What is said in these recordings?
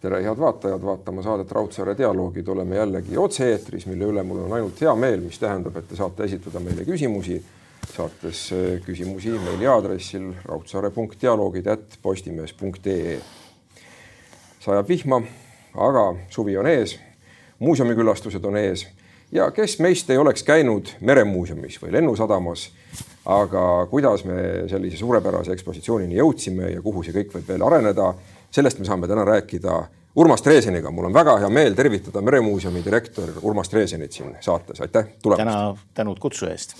tere, head vaatajad, vaatama saadet Raudsaare dialoogid, oleme jällegi otse-eetris, mille üle mul on ainult hea meel, mis tähendab, et te saate esitada meile küsimusi, saates eh, küsimusi meili aadressil raudsaare.dialoogid.postimees.ee. sajab vihma, aga suvi on ees, muuseumikülastused on ees ja kes meist ei oleks käinud meremuuseumis või lennusadamas aga kuidas me sellise suurepärase ekspositsioonini jõudsime ja kuhu see kõik võib veel areneda sellest me saame täna rääkida Urmas Treeseniga. mul on väga hea meel tervitada Meremuuseumi direktor Urmas Treesenit siin saates, aitäh tulemast. täna tänud kutsu eest.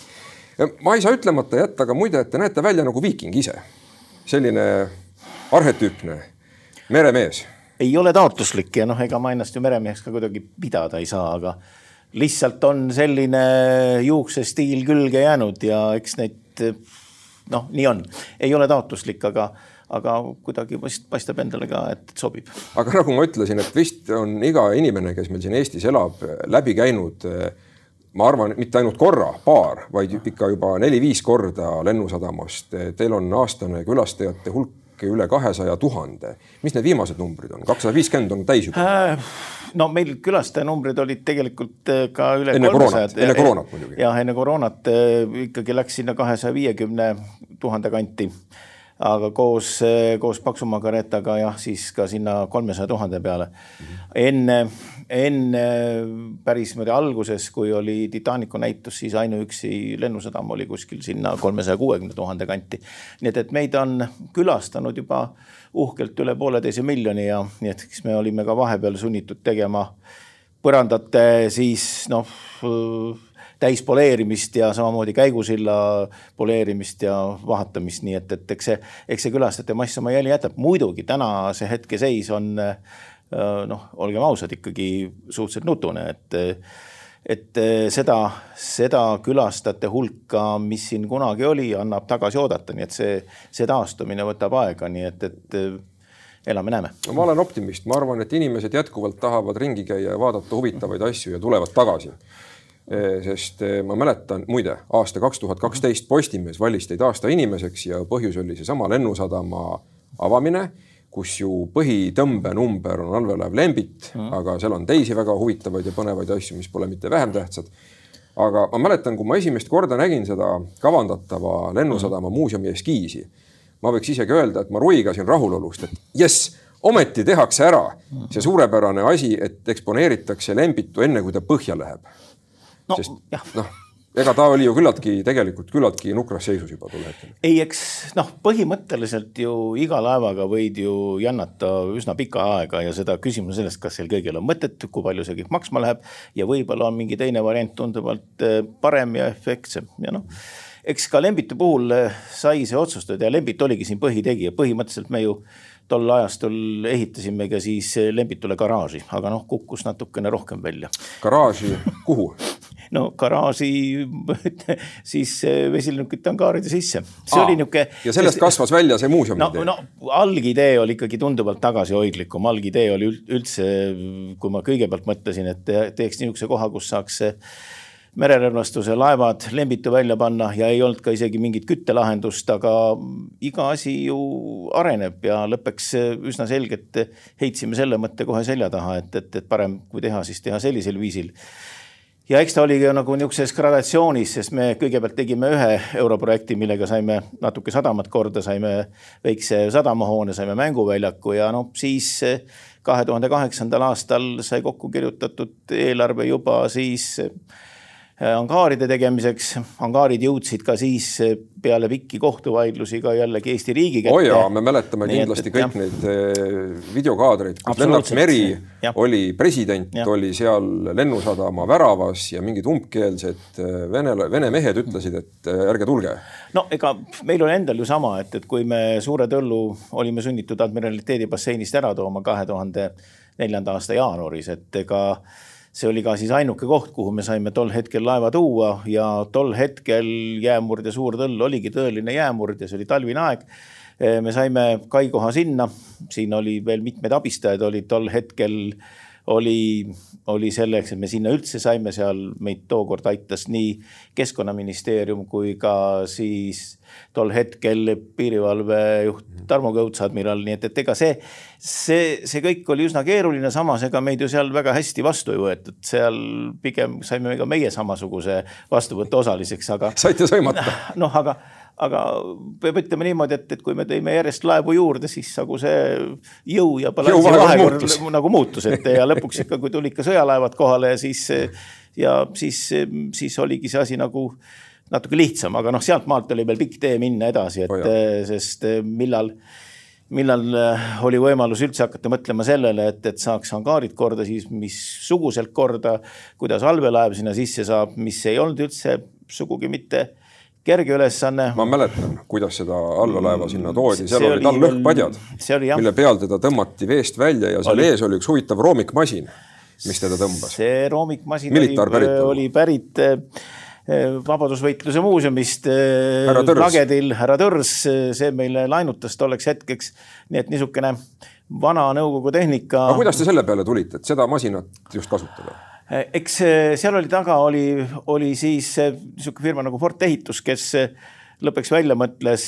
ma ei saa ütlemata jätta ka muide, et te näete välja nagu viiking ise. selline arhetüüpne meremees. ei ole taotluslik ja noh, ega ma ennast ju meremeheks ka kuidagi pidada ei saa, aga lihtsalt on selline juuksestiil külge jäänud ja eks neid noh, nii on, ei ole taotluslik, aga aga kuidagi paistab endale ka, et sobib. aga nagu ma ütlesin, et vist on iga inimene, kes meil siin Eestis elab, läbi käinud ma arvan, mitte ainult korra, paar, vaid ikka juba neli-viis korda Lennusadamast. Teil on aastane külastajate hulk üle kahesaja tuhande. mis need viimased numbrid on? kakssada viiskümmend on täis juba äh,? no meil külastajanumbrid olid tegelikult äh, ka üle enne koroonat, enne koroonat muidugi. jah, enne koroonat äh, ikkagi läks sinna kahesaja viiekümne tuhande kanti aga koos, koos Paksu Margaretaga jah, siis ka sinna kolmesaja tuhande peale enne, enne päris niimoodi alguses, kui oli Titanicu näitus, siis ainuüksi Lennusadam oli kuskil sinna kolmesaja kuuekümne tuhande kanti. nii et, et meid on külastanud juba uhkelt üle pooleteise miljoni ja nii et eks me olime ka vahepeal sunnitud tegema põrandate siis noh täis poleerimist ja samamoodi käigusilla poleerimist ja vahatamist, nii et, et eks see, eks see külastajate mass oma jälje jätab. muidugi täna see hetkeseis on noh, olgem ausad, ikkagi suhteliselt nutune, et et seda, seda külastajate hulka, mis siin kunagi oli, annab tagasi oodata, nii et see, see taastumine võtab aega, nii et, et elame-näeme. no ma olen optimist, ma arvan, et inimesed jätkuvalt tahavad ringi käia ja vaadata huvitavaid asju ja tulevad tagasi sest eh, ma mäletan, muide, aasta kaks tuhat kaksteist Postimees valis teid aasta inimeseks ja põhjus oli seesama Lennusadama avamine, kus ju põhitõmbenumber on allveelaev Lembit mm., aga seal on teisi väga huvitavaid ja põnevaid asju, mis pole mitte vähem tähtsad. aga ma mäletan, kui ma esimest korda nägin seda kavandatava Lennusadama muuseumi eskiisi, ma võiks isegi öelda, et ma ruigasin rahulolust, et jess ometi tehakse ära see suurepärane asi, et eksponeeritakse Lembitu enne, kui ta põhja läheb no, sest noh, ega ta oli ju küllaltki tegelikult küllaltki nukras seisus juba tol hetkel. ei, eks noh, põhimõtteliselt ju iga laevaga võid ju jannata üsna pika aega ja seda küsimus sellest, kas sel kõigil on mõtet, kui palju see kõik maksma läheb ja võib-olla on mingi teine variant tunduvalt eh, parem ja efektsem ja noh eks ka Lembitu puhul eh, sai see otsustatud ja Lembit oligi siin põhitegija, põhimõtteliselt me ju tol ajastul ehitasime ka siis Lembitule garaaži, aga noh, kukkus natukene rohkem välja. garaaži kuhu no garaaži siis vesilennukite angaaride sisse. see Aa, oli niisugune. ja sellest kasvas välja see muuseumi no, idee? no algidee oli ikkagi tunduvalt tagasihoidlikum, algidee oli üldse, kui ma kõigepealt mõtlesin, et teeks niisuguse koha, kus saaks mererelvastuse laevad Lembitu välja panna ja ei olnud ka isegi mingit küttelahendust, aga iga asi ju areneb ja lõppeks üsna selgelt heitsime selle mõtte kohe selja taha, et, et, et parem kui teha, siis teha sellisel viisil ja eks ta oli ka nagu niisuguses gradatsioonis, sest me kõigepealt tegime ühe europrojekti, millega saime natuke sadamat korda, saime väikse sadamahoone, saime mänguväljaku ja noh, siis kahe tuhande kaheksandal aastal sai kokku kirjutatud eelarve juba siis angaaride tegemiseks. angaarid jõudsid ka siis äh, peale pikki kohtuvaidlusi ka jällegi Eesti riigi kätte. oo jaa, me mäletame Nii kindlasti et, kõik jah. neid äh, videokaadreid, kus Lennart Meri ja. oli president, oli seal Lennusadama väravas ja mingid umbkeelsed vene, vene mehed ütlesid, et ärge tulge. no ega meil oli endal ju sama, et, et kui me Suure Töllu olime sunnitud admiraliteedi basseinist ära tooma kahe tuhande neljanda aasta jaanuaris, et ega see oli ka siis ainuke koht, kuhu me saime tol hetkel laeva tuua ja tol hetkel jäämurd ja Suur Tõll oligi tõeline jäämurd ja see oli talvine aeg. me saime kaikoha sinna, siin oli veel mitmed abistajad olid tol hetkel oli, oli selleks, et me sinna üldse saime, seal meid tookord aitas nii Keskkonnaministeerium kui ka siis tol hetkel piirivalvejuht Tarmo Kõuts admiral, nii et, et ega see, see, see kõik oli üsna keeruline, samas ega meid ju seal väga hästi vastu ei võetud, seal pigem saime ka meie samasuguse vastuvõtu osaliseks, aga. saite sõimata? noh, aga aga peab ütlema niimoodi, et, et kui me tõime järjest laevu juurde, siis nagu see jõu ja balansi vahekord nagu muutus, et ja lõpuks ikka, kui tulid ka sõjalaevad kohale ja siis ja siis, siis oligi see asi nagu natuke lihtsam, aga noh, sealtmaalt oli veel pikk tee minna edasi, et oh sest millal millal oli võimalus üldse hakata mõtlema sellele, et, et saaks hangaarid korda, siis missuguselt korda, kuidas allveelaev sinna sisse saab, mis ei olnud üldse sugugi mitte kerge ülesanne. ma mäletan, kuidas seda allalaeva mm, sinna toodi, seal olid all lõhkpadjad, mille peal teda tõmmati veest välja ja seal oli. ees oli üks huvitav roomikmasin, mis teda tõmbas. see roomikmasin oli, oli pärit eh, Vabadusvõitluse muuseumist Lagedil, härra Tõrs, see meile laenutas tolleks hetkeks. nii et niisugune vana nõukogu tehnika. aga kuidas te selle peale tulite, et seda masinat just kasutada? Eh, eks eh, seal oli taga, oli, oli siis eh, niisugune firma nagu Fort Ehitus, kes lõpuks välja mõtles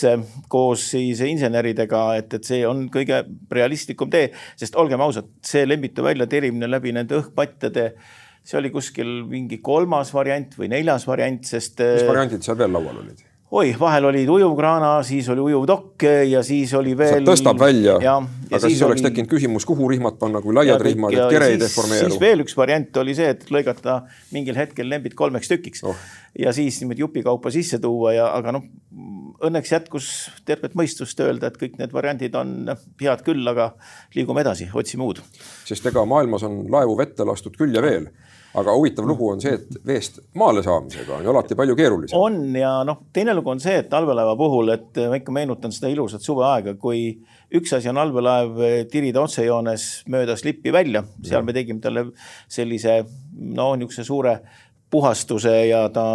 koos siis inseneridega, et, et see on kõige realistlikum tee, sest olgem ausad, see lembitu väljatirimine läbi nende õhkpatjade, see oli kuskil mingi kolmas variant või neljas variant, sest. mis variandid seal veel laual olid? Oi, vahel olid ujuvkraana, siis oli ujuvdokk ja siis oli veel. tõstab välja, aga siis, siis oleks oli... tekkinud küsimus, kuhu rihmad panna, kui laiad ja, rihmad, et kere ei deformeeru. siis veel üks variant oli see, et lõigata mingil hetkel lembid kolmeks tükiks oh. ja siis niimoodi jupikaupa sisse tuua ja, aga noh, õnneks jätkus tervet mõistust öelda, et kõik need variandid on head küll, aga liigume edasi, otsime uut. sest ega maailmas on laevu vette lastud küll ja veel aga huvitav lugu on see, et veest maale saamisega on ju alati palju keerulisem. on ja noh, teine lugu on see, et allveelaeva puhul, et ma ikka meenutan seda ilusat suveaega, kui üks asi on allveelaev tirida otsejoones mööda slippi välja, seal me tegime talle sellise no niisuguse suure puhastuse ja ta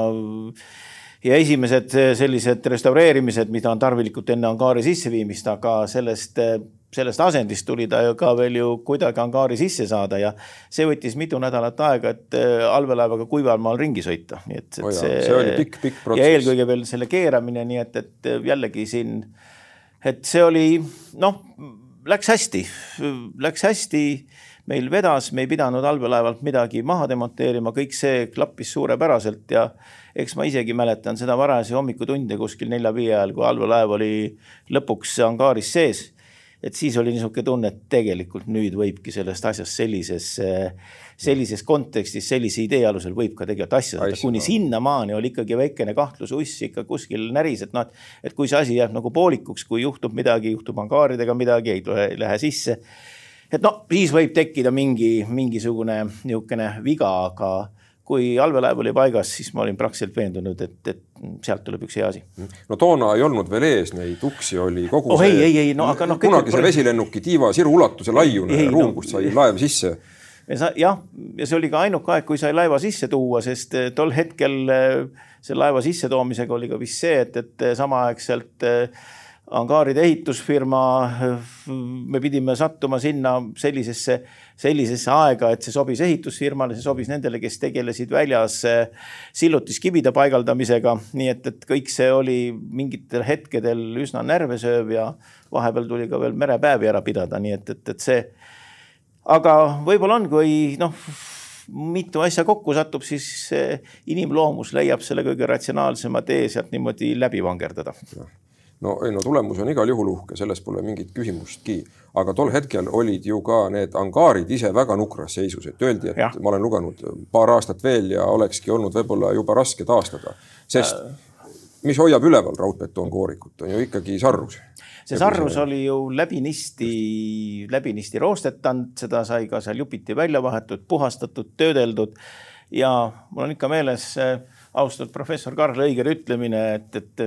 ja esimesed sellised restaureerimised, mida on tarvilikud enne angaari sisseviimist, aga sellest sellest asendist tuli ta ju ka veel ju kuidagi angaari sisse saada ja see võttis mitu nädalat aega, et äh, allveelaevaga kuival maal ringi sõita, nii et, et oh see, see oli pikk, pikk protsess. ja eelkõige veel selle keeramine, nii et, et jällegi siin, et see oli noh, läks hästi, läks hästi, meil vedas, me ei pidanud allveelaevalt midagi maha demonteerima, kõik see klappis suurepäraselt ja eks ma isegi mäletan seda varajasi hommikutunde kuskil nelja-viie ajal, kui allveelaev oli lõpuks angaaris sees et siis oli niisugune tunne, et tegelikult nüüd võibki sellest asjast sellises, sellises kontekstis, sellise idee alusel võib ka tegelikult asja saada, kuni sinnamaani oli ikkagi väikene kahtlususs ikka kuskil näris, et noh, et kui see asi jääb nagu poolikuks, kui juhtub midagi, juhtub angaaridega midagi, ei tule, ei lähe sisse. et noh, siis võib tekkida mingi, mingisugune niisugune viga, aga kui allveelaev oli paigas, siis ma olin praktiliselt veendunud, et, et sealt tuleb üks hea asi. no toona ei olnud veel ees neid uksi, oli kogu oh, see. ei, ei, ei, no aga noh. kunagi see vesilennuki tiiva siru ulatuse laiune ruum no,, kust sai laev sisse. jah, ja see oli ka ainuke aeg, kui sai laeva sisse tuua, sest eh, tol hetkel eh, selle laeva sissetoomisega oli ka vist see, et, et samaaegselt äh, angaaride ehitusfirma, me pidime sattuma sinna sellisesse, sellisesse aega, et see sobis ehitusfirmale, see sobis nendele, kes tegelesid väljas eh, sillutiskivide paigaldamisega, nii et, et kõik see oli mingitel hetkedel üsna närvesööv ja vahepeal tuli ka veel merepäevi ära pidada, nii et, et, et see. aga võib-olla on, kui noh mitu asja kokku satub, siis inimloomus leiab selle kõige ratsionaalsema tee sealt niimoodi läbi vangerdada no ei no tulemus on igal juhul uhke, selles pole mingit küsimustki, aga tol hetkel olid ju ka need angaarid ise väga nukras seisus, et öeldi, et ja. ma olen lugenud paar aastat veel ja olekski olnud võib-olla juba raske taastada, sest mis hoiab üleval raudbetoonkoorikut, on ju ikkagi sarrus. see sarrus oli ju läbinisti, läbinisti roostetanud, seda sai ka seal jupiti välja vahetud, puhastatud, töödeldud ja mul on ikka meeles äh, austatud professor Karl Õiger ütlemine, et, et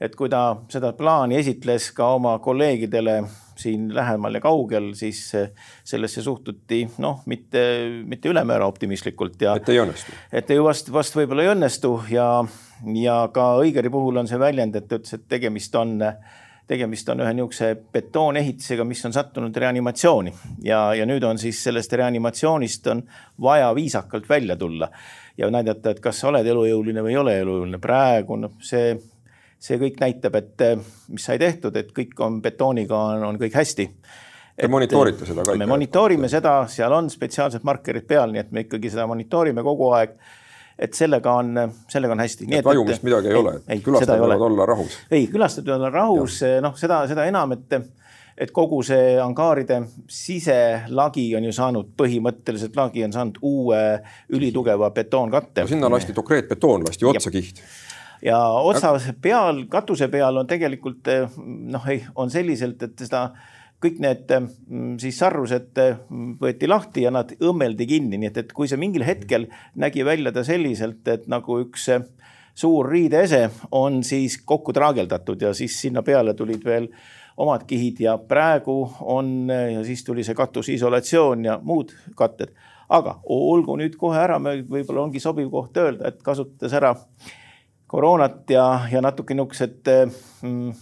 et kui ta seda plaani esitles ka oma kolleegidele siin lähemal ja kaugel, siis sellesse suhtuti noh, mitte, mitte ülemäära optimistlikult ja. et ei õnnestu. et ei vast, vast võib-olla ei õnnestu ja, ja ka Õigeri puhul on see väljend, et ta ütles, et tegemist on tegemist on ühe niisuguse betoonehitisega, mis on sattunud reanimatsiooni ja, ja nüüd on siis sellest reanimatsioonist on vaja viisakalt välja tulla ja näidata, et kas sa oled elujõuline või ei ole elujõuline. praegu noh, see, see kõik näitab, et mis sai tehtud, et kõik on betooniga, on, on kõik hästi. Te monitoorite seda ka ikka? me monitoorime seda, seal on spetsiaalsed markerid peal, nii et me ikkagi seda monitoorime kogu aeg et sellega on, sellega on hästi. et vajumist midagi ei, ei ole, külastajad võivad olla rahus? ei, külastajad võivad olla rahus, noh, seda, seda enam, et et kogu see angaaride siselagi on ju saanud, põhimõtteliselt lagi on saanud uue ülitugeva betoonkatte no,. sinna lasti dokreetbetoon, lasti otsa kiht ja otsa peal, katuse peal on tegelikult noh, ei, on selliselt, et seda kõik need mm, siis sarrused mm, võeti lahti ja nad õmmeldi kinni, nii et, et kui see mingil hetkel nägi välja ta selliselt, et nagu üks suur riideese on siis kokku traageldatud ja siis sinna peale tulid veel omad kihid ja praegu on ja siis tuli see katusisolatsioon ja muud katted. aga olgu nüüd kohe ära, võib-olla ongi sobiv koht öelda, et kasutades ära koroonat ja, ja natuke niisugused mm,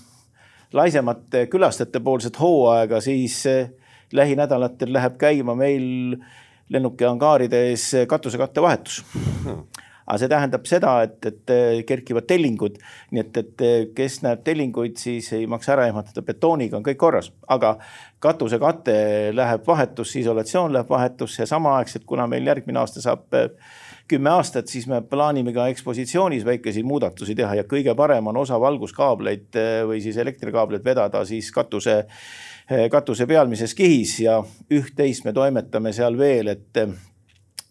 laisemat külastajate poolset hooaega, siis eh, lähinädalatel läheb käima meil lennuki angaaride ees katusekatte vahetus hmm. aga see tähendab seda, et, et eh, kerkivad tellingud, nii et, et eh, kes näeb tellinguid, siis ei maksa ära ehmatada, betooniga on kõik korras, aga katusekate läheb vahetusse, isolatsioon läheb vahetusse ja samaaegselt, kuna meil järgmine aasta saab kümme aastat, siis me plaanime ka ekspositsioonis väikeseid muudatusi teha ja kõige parem on osa valguskaableid eh, või siis elektrikaableid vedada siis katuse, eh, katuse pealmises kihis ja üht-teist me toimetame seal veel, et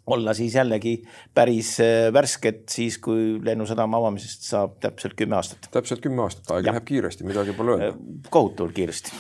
olla siis jällegi päris äh, värsked siis, kui Lennusadama avamisest saab täpselt kümme aastat. täpselt kümme aastat, aeg läheb kiiresti, midagi pole öelda. Äh, kohutavalt kiiresti.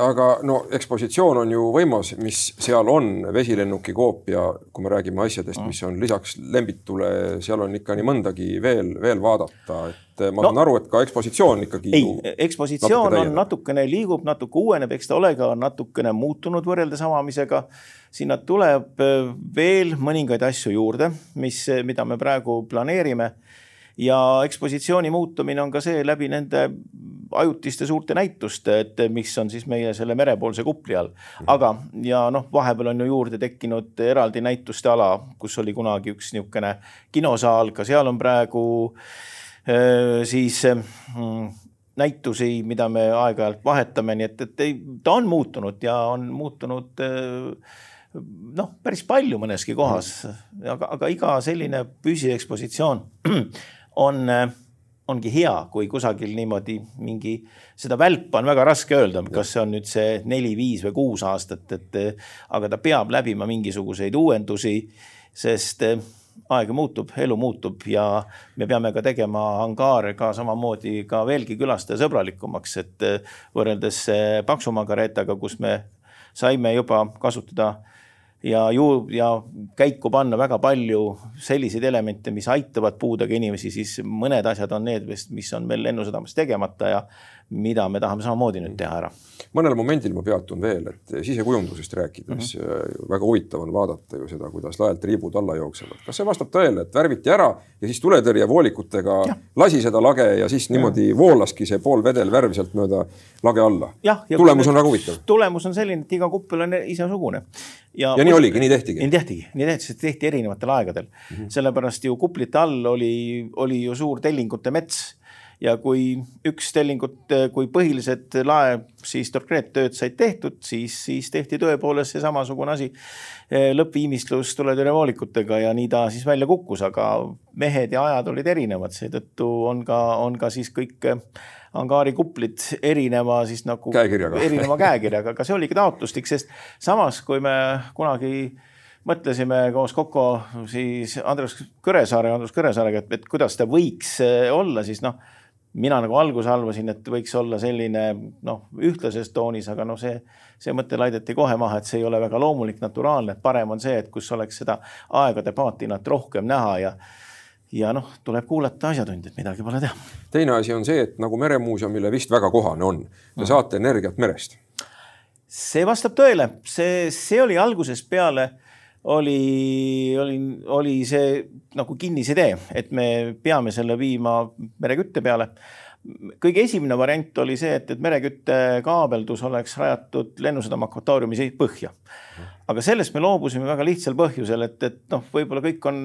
aga no ekspositsioon on ju võimas, mis seal on, vesilennuki koopia, kui me räägime asjadest, mm. mis on lisaks Lembitule, seal on ikka nii mõndagi veel, veel vaadata, et ma no, saan aru, et ka ekspositsioon ikkagi. ei, ekspositsioon natuke on natukene liigub, natuke uueneb, eks ta ole ka natukene muutunud võrreldes avamisega sinna tuleb äh, veel mõningaid asju juurde, mis, mida me praegu planeerime. ja ekspositsiooni muutumine on ka see läbi nende ajutiste suurte näituste, et mis on siis meie selle merepoolse kupli all. aga, ja noh, vahepeal on ju juurde tekkinud eraldi näituste ala, kus oli kunagi üks niisugune kinosaal, ka seal on praegu äh, siis mm, näitusi, mida me aeg-ajalt vahetame, nii et, et ei, ta on muutunud ja on muutunud äh, noh, päris palju mõneski kohas, aga, aga iga selline püsiekspositsioon on, ongi hea, kui kusagil niimoodi mingi, seda välpa on väga raske öelda, kas see on nüüd see neli, viis või kuus aastat, et aga ta peab läbima mingisuguseid uuendusi, sest aeg muutub, elu muutub ja me peame ka tegema angaare ka samamoodi ka veelgi külastajasõbralikumaks, et võrreldes paksuma karetaga, kus me saime juba kasutada ja ju ja käiku panna väga palju selliseid elemente, mis aitavad puudega inimesi, siis mõned asjad on need, mis on veel Lennusadamas tegemata ja mida me tahame samamoodi nüüd teha ära. mõnel momendil ma peatun veel, et sisekujundusest rääkides mm -hmm. väga huvitav on vaadata ju seda, kuidas laelt riibud alla jooksevad. kas see vastab tõele, et värviti ära ja siis tuletõrjevoolikutega lasi seda lage ja siis niimoodi ja. voolaski see pool vedelvärv sealt mööda lage alla? tulemus on väga huvitav. tulemus on selline, et iga kuppel on isesugune. ja, ja nii oligi, nii tehtigi? nii tehtigi, nii tehti, sest tehti erinevatel aegadel mm. -hmm. sellepärast ju kuplite all oli, oli ju suur tellingute mets ja kui üks tellingut, kui põhilised lae siis torkreettööd said tehtud, siis, siis tehti tõepoolest see samasugune asi eh, lõppviimistlus tuletõrjevoolikutega ja nii ta siis välja kukkus, aga mehed ja ajad olid erinevad, seetõttu on ka, on ka siis kõik eh, angaari kuplid erineva siis nagu käekirjaga. erineva käekirjaga, aga see oligi taotlustik, sest samas, kui me kunagi mõtlesime koos Koko siis Andres Kõresaare, Andrus Kõresaarega, et, et kuidas ta võiks olla, siis noh mina nagu alguses arvasin, et võiks olla selline noh, ühtlases toonis, aga noh, see, see mõte laideti kohe maha, et see ei ole väga loomulik, naturaalne, et parem on see, et kus oleks seda aegade paatinat rohkem näha ja ja noh, tuleb kuulata asjatundjaid, midagi pole teha. teine asi on see, et nagu Meremuuseumile vist väga kohane on, te saate energiat merest. see vastab tõele, see, see oli algusest peale oli, oli, oli see nagu kinnisidee, et me peame selle viima merekütte peale. kõige esimene variant oli see, et, et mereküttekaabeldus oleks rajatud lennusadama akvatooriumi põhja. aga sellest me loobusime väga lihtsal põhjusel, et, et noh, võib-olla kõik on,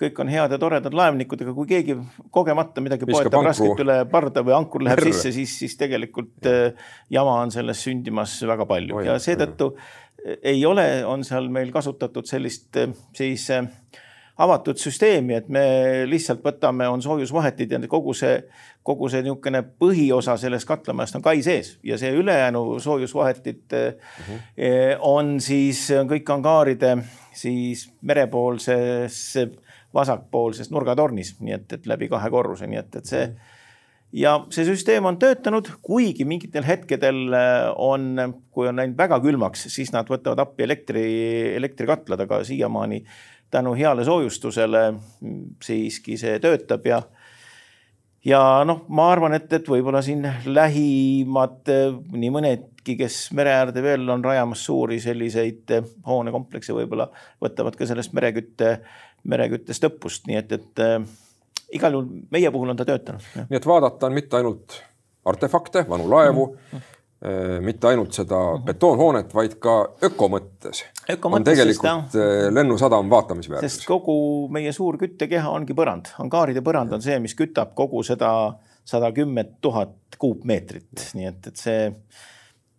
kõik on head ja toredad laevnikud, aga kui keegi kogemata midagi poetab raskelt üle parda või ankur läheb Merre. sisse, siis, siis tegelikult ja. Äh, jama on sellest sündimas väga palju Oi, ja seetõttu ei ole, on seal meil kasutatud sellist äh, siis äh, avatud süsteemi, et me lihtsalt võtame, on soojusvahetid ja kogu see, kogu see niisugune põhiosa sellest katlamajast on kai sees ja see ülejäänu soojusvahetid uh -huh. on siis on kõik angaaride siis merepoolses vasakpoolses nurgatornis, nii et, et läbi kahe korruse, nii et, et see ja see süsteem on töötanud, kuigi mingitel hetkedel äh, on, kui on läinud väga külmaks, siis nad võtavad appi elektri, elektrikatlad, aga siiamaani tänu heale soojustusele siiski see töötab ja ja noh, ma arvan, et, et võib-olla siin lähimad nii mõnedki, kes mere äärde veel on rajamas suuri selliseid hoonekomplekse, võib-olla võtavad ka sellest merekütte, mereküttest õppust, nii et, et äh, igal juhul meie puhul on ta töötanud. nii et vaadata on mitte ainult artefakte, vanu laevu mm, -hmm mitte ainult seda betoonhoonet, vaid ka öko mõttes on tegelikult seda... Äh, lennusadam vaatamisväärsus. sest kogu meie suur küttekeha ongi põrand, angaaride põrand on see, mis kütab kogu seda sada kümmet tuhat kuupmeetrit, nii et, et see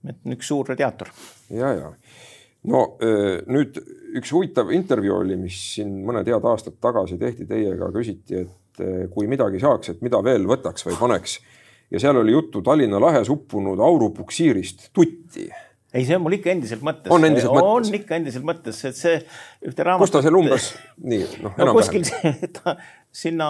et üks suur radiaator. ja, ja. No äh, nüüd üks huvitav intervjuu oli, mis siin mõned head aastad tagasi tehti teiega, küsiti, et kui midagi saaks, et mida veel võtaks või paneks ja seal oli juttu Tallinna lahes uppunud aurupuksiirist Tutti ei, see on mul ikka endiselt mõttes. on endiselt mõttes? on ikka endiselt mõttes, et see ühte raamatut. kus ta seal umbes nii noh no,. kuskil ta sinna,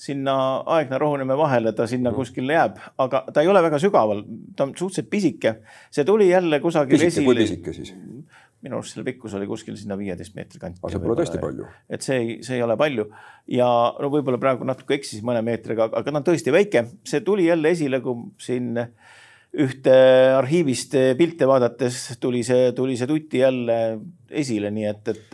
sinna Aegna Rohuneeme vahele ta sinna mm. kuskile jääb, aga ta ei ole väga sügaval, ta on suhteliselt pisike. see tuli jälle kusagil pisike, esile. kui pisike siis? Minu arust selle pikkus oli kuskil sinna viieteist meetri kanti. aga see pole tõesti palju. et see ei, see ei ole palju ja no võib-olla praegu natuke eksisin mõne meetriga, aga ta on tõesti väike, see tuli jälle esile, kui siin ühte arhiivist pilte vaadates tuli see, tuli see tuti jälle esile, nii et, et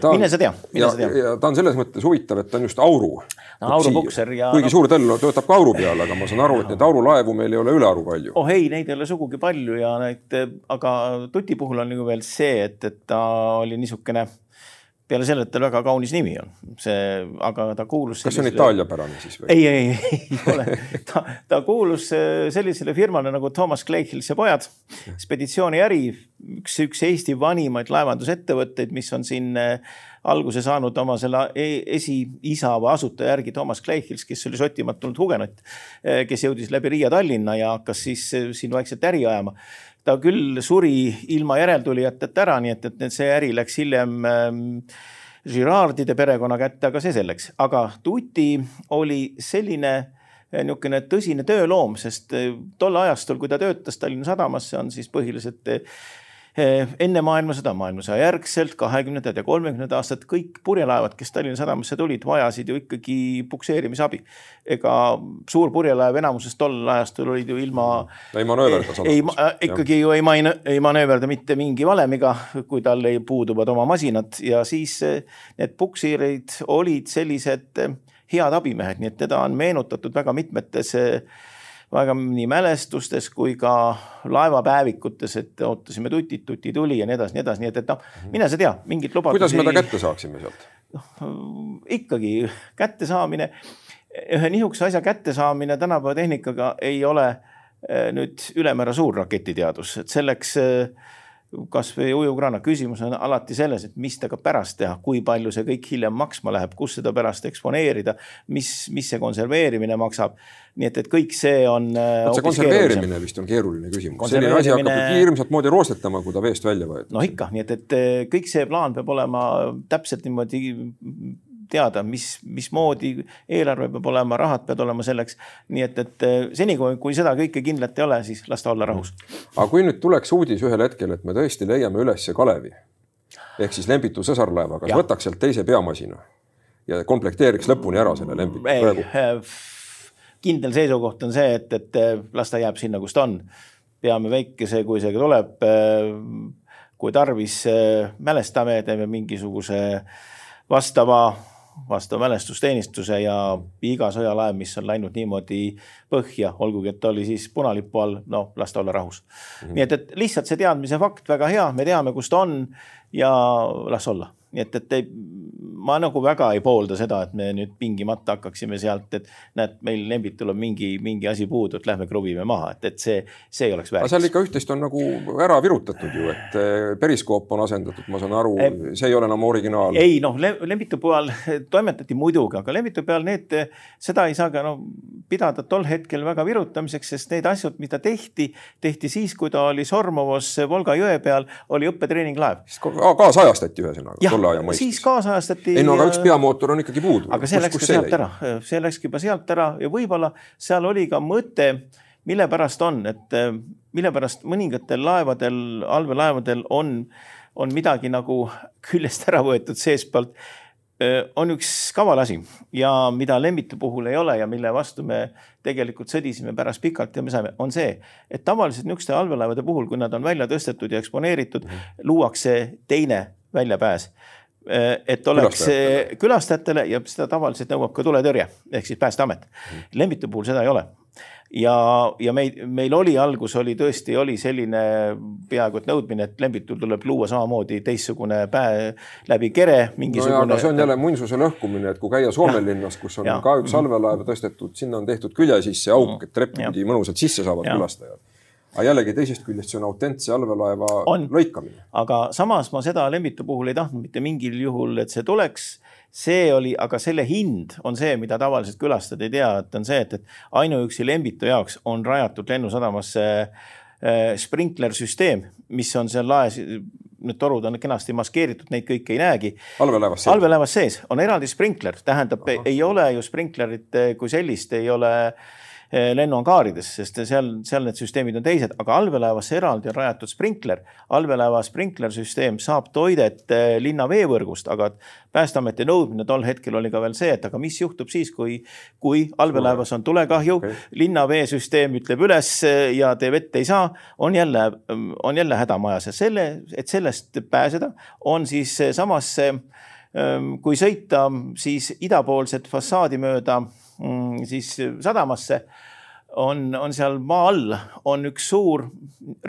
ta, mine sa tea, mine sa tea. ja ta on selles mõttes huvitav, et ta on just auru no,. aurupukser ja. kuigi no, suur tõll töötab ka auru peal, aga ma saan aru, et neid aurulaevu meil ei ole ülearu palju. oh ei, neid ei ole sugugi palju ja neid, aga tuti puhul on nagu veel see, et, et ta oli niisugune peale selle, et tal väga kaunis nimi on, see, aga ta kuulus. kas see on itaaliapärane siis või? ei, ei, ei ole, ta, ta kuulus äh, sellisele firmale nagu Thomas Clayhills ja pojad, speditsiooniäri, üks, üks Eesti vanimaid laevandusettevõtteid, mis on siin äh, alguse saanud oma selle e-, esiisa või asutaja järgi Thomas Clayhills, kes oli Šotimaalt tulnud hugenott, äh, kes jõudis läbi Riia Tallinna ja hakkas siis siin vaikselt äri ajama ta küll suri ilma järeltulijateta ära, nii et, et see äri läks hiljem ähm, Girardide perekonna kätte, aga see selleks. aga Tuti oli selline äh, niisugune tõsine tööloom, sest äh, tol ajastul, kui ta töötas Tallinna Sadamas, see on siis põhiliselt Eh, enne maailmasõda, maailmasõja järgselt, kahekümnendad ja kolmekümnendad aastad, kõik purjelaevad, kes Tallinna sadamasse tulid, vajasid ju ikkagi pukseerimisabi. ega suur purjelaev enamuses tollel ajastul olid ju ilma. ei manööverda sadamasse. ei, äh, ikkagi ju ei, ei manööverda mitte mingi valemiga, kui tal ei puuduvad oma masinad ja siis eh, need puksiirid olid sellised eh, head abimehed, nii et teda on meenutatud väga mitmetes väga nii mälestustes kui ka laevapäevikutes, et ootasime tutit, tuti tuli ja nii edasi, nii edasi, nii et, et noh, mhm. mine sa tea, mingit lubadusi. kuidas me ta kätte saaksime sealt? noh, ikkagi kättesaamine, ühe niisuguse asja kättesaamine tänapäeva tehnikaga ei ole eh, nüüd ülemäära suur raketiteadus, et selleks äh, kasvõi ujukraana, küsimus on alati selles, et mis temaga pärast teha, kui palju see kõik hiljem maksma läheb, kus seda pärast eksponeerida, mis, mis see konserveerimine maksab. nii et, et kõik see on. Äh, see konserveerimine keerulisem. vist on keeruline küsimus, selline asi hakkab hirmsat moodi roostetama, kui ta veest välja võetakse. no ikka, nii et, et äh, kõik see plaan peab olema täpselt niimoodi teada, mis, mismoodi eelarve peab olema, rahad peavad olema selleks. nii et, et eh, seni, kui, kui seda kõike kindlat ei ole, siis las ta olla rahus. aga kui nüüd tuleks uudis ühel hetkel, et me tõesti leiame üles Kalevi ehk siis Lembitu sõsarlaeva, kas ja. võtaks sealt teise peamasina ja komplekteeriks lõpuni ära selle Lembitu praegu? Eh, kindel seisukoht on see, et, et eh, las ta jääb sinna, kus ta on. peame väikese, kui see tuleb kui tarvis, mälestame, teeme mingisuguse vastava vastava mälestusteenistuse ja iga sõjalaev, mis on läinud niimoodi põhja, olgugi et ta oli siis punalipu all, no las ta olla rahus mm. -hmm. nii et, et lihtsalt see teadmise fakt väga hea, me teame, kus ta on ja las olla nii et, et ei, ma nagu väga ei poolda seda, et me nüüd pingimata hakkaksime sealt, et näed, meil Lembitul on mingi, mingi asi puudu, et lähme kruvime maha, et, et see, see ei oleks väärt. seal ikka üht-teist on nagu ära virutatud ju, et eh, periskoop on asendatud, ma saan aru, see ei ole enam originaal. ei noh, Lembitu peal toimetati muidugi, aga Lembitu peal need, seda ei saa ka no pidada tol hetkel väga virutamiseks, sest need asjad, mida tehti, tehti siis, kui ta oli Sormovos Volga jõe peal, oli õppetreeninglaev. kaasajastati ühesõnaga tolle aja mõistes. siis kaasajastati. Ei no aga üks peamootor on ikkagi puudu. aga see läks ka sealt ära, see läkski juba sealt ära ja võib-olla seal oli ka mõte, mille pärast on, et eh, mille pärast mõningatel laevadel, allveelaevadel on, on midagi nagu küljest ära võetud seestpoolt eh, on üks kaval asi ja mida Lembitu puhul ei ole ja mille vastu me tegelikult sõdisime pärast pikalt ja me saime, on see, et tavaliselt niisuguste allveelaevade puhul, kui nad on välja tõstetud ja eksponeeritud -hmm. luuakse teine väljapääs. Äh, et oleks külastajatele. külastajatele ja seda tavaliselt nõuab ka tuletõrje ehk siis Päästeamet. Mm.. Lembitu puhul seda ei ole. Ja, ja meil, meil oli algus oli tõesti, oli selline peaaegu et nõudmine, et Lembitul tuleb luua samamoodi teistsugune päe läbi kere mingisugune no. see on jälle muinsuse lõhkumine, et kui käia Soome linnas, kus on ja. ka üks allveelaev tõstetud, sinna on tehtud külje sisse auk, et trepp pidi mõnusalt sisse saavad külastajad aga jällegi teisest küljest see on autentse allveelaeva lõikamine. aga samas ma seda Lembitu puhul ei tahtnud mitte mingil juhul, et see tuleks. see oli, aga selle hind on see, mida tavaliselt külastajad ei tea, et on see, et, et ainuüksi Lembitu jaoks on rajatud Lennusadamasse äh, sprinklersüsteem, mis on seal laes need torud on kenasti maskeeritud, neid kõiki ei näegi. allveelaevas sees? allveelaevas sees on eraldi sprinkler, tähendab, ei ole ju sprinklerit kui sellist, ei ole äh, lennuangaarides, sest seal, seal need süsteemid on teised, aga allveelaevasse eraldi on rajatud sprinkler. allveelaeva sprinklersüsteem saab toidet eh, linna veevõrgust, aga Päästeameti nõudmine tol hetkel oli ka veel see, et aga mis juhtub siis, kui, kui allveelaevas on tulekahju okay., linna veesüsteem ütleb üles eh, ja te vett ei saa, on jälle, on jälle häda majas ja selle, et sellest pääseda, on siis samas kui sõita siis idapoolset fassaadi mööda siis sadamasse on, on seal maa all on üks suur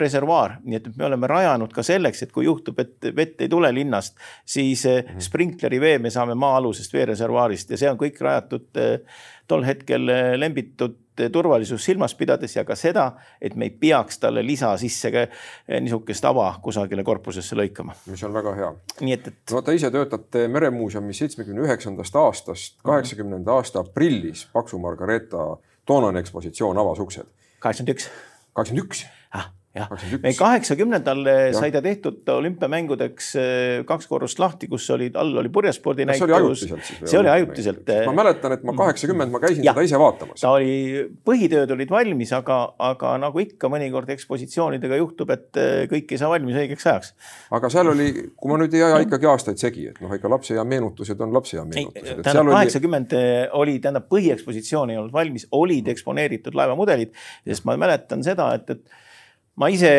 reservuaar, nii et me oleme rajanud ka selleks, et kui juhtub, et vett ei tule linnast, siis mm -hmm. sprinkleri vee me saame maa-alusest veereservuaarist ja see on kõik rajatud eh, tol hetkel eh, lembitud turvalisust silmas pidades ja ka seda, et me ei peaks talle lisa sisse niisugust ava kusagile korpusesse lõikama. mis on väga hea. nii et, et. te ise töötate Meremuuseumis seitsmekümne üheksandast aastast, kaheksakümnenda aasta aprillis Paksu Margareeta toonane ekspositsioon avas uksed. kaheksakümmend üks. kaheksakümmend üks jah, meil kaheksakümnendal eh, sai ta tehtud olümpiamängudeks eh, kaks korrust lahti, kus oli, all oli purjespordi näitus. see oli ajutiselt siis? see oli ajutiselt. ma eh, mäletan, et ma kaheksakümmend, ma käisin ja, seda ise vaatamas. ta oli, põhitööd olid valmis, aga, aga nagu ikka mõnikord ekspositsioonidega juhtub, et kõik ei saa valmis õigeks ajaks. aga seal oli, kui ma nüüd ei aja ikkagi aastaid segi, et noh, ikka lapseea meenutused on lapseea meenutused. tähendab, kaheksakümmend oli... oli, tähendab, põhiekspositsioon ei olnud valmis, olid eksponeeritud laevamudelid, sest ma mäletan seda, et, et ma ise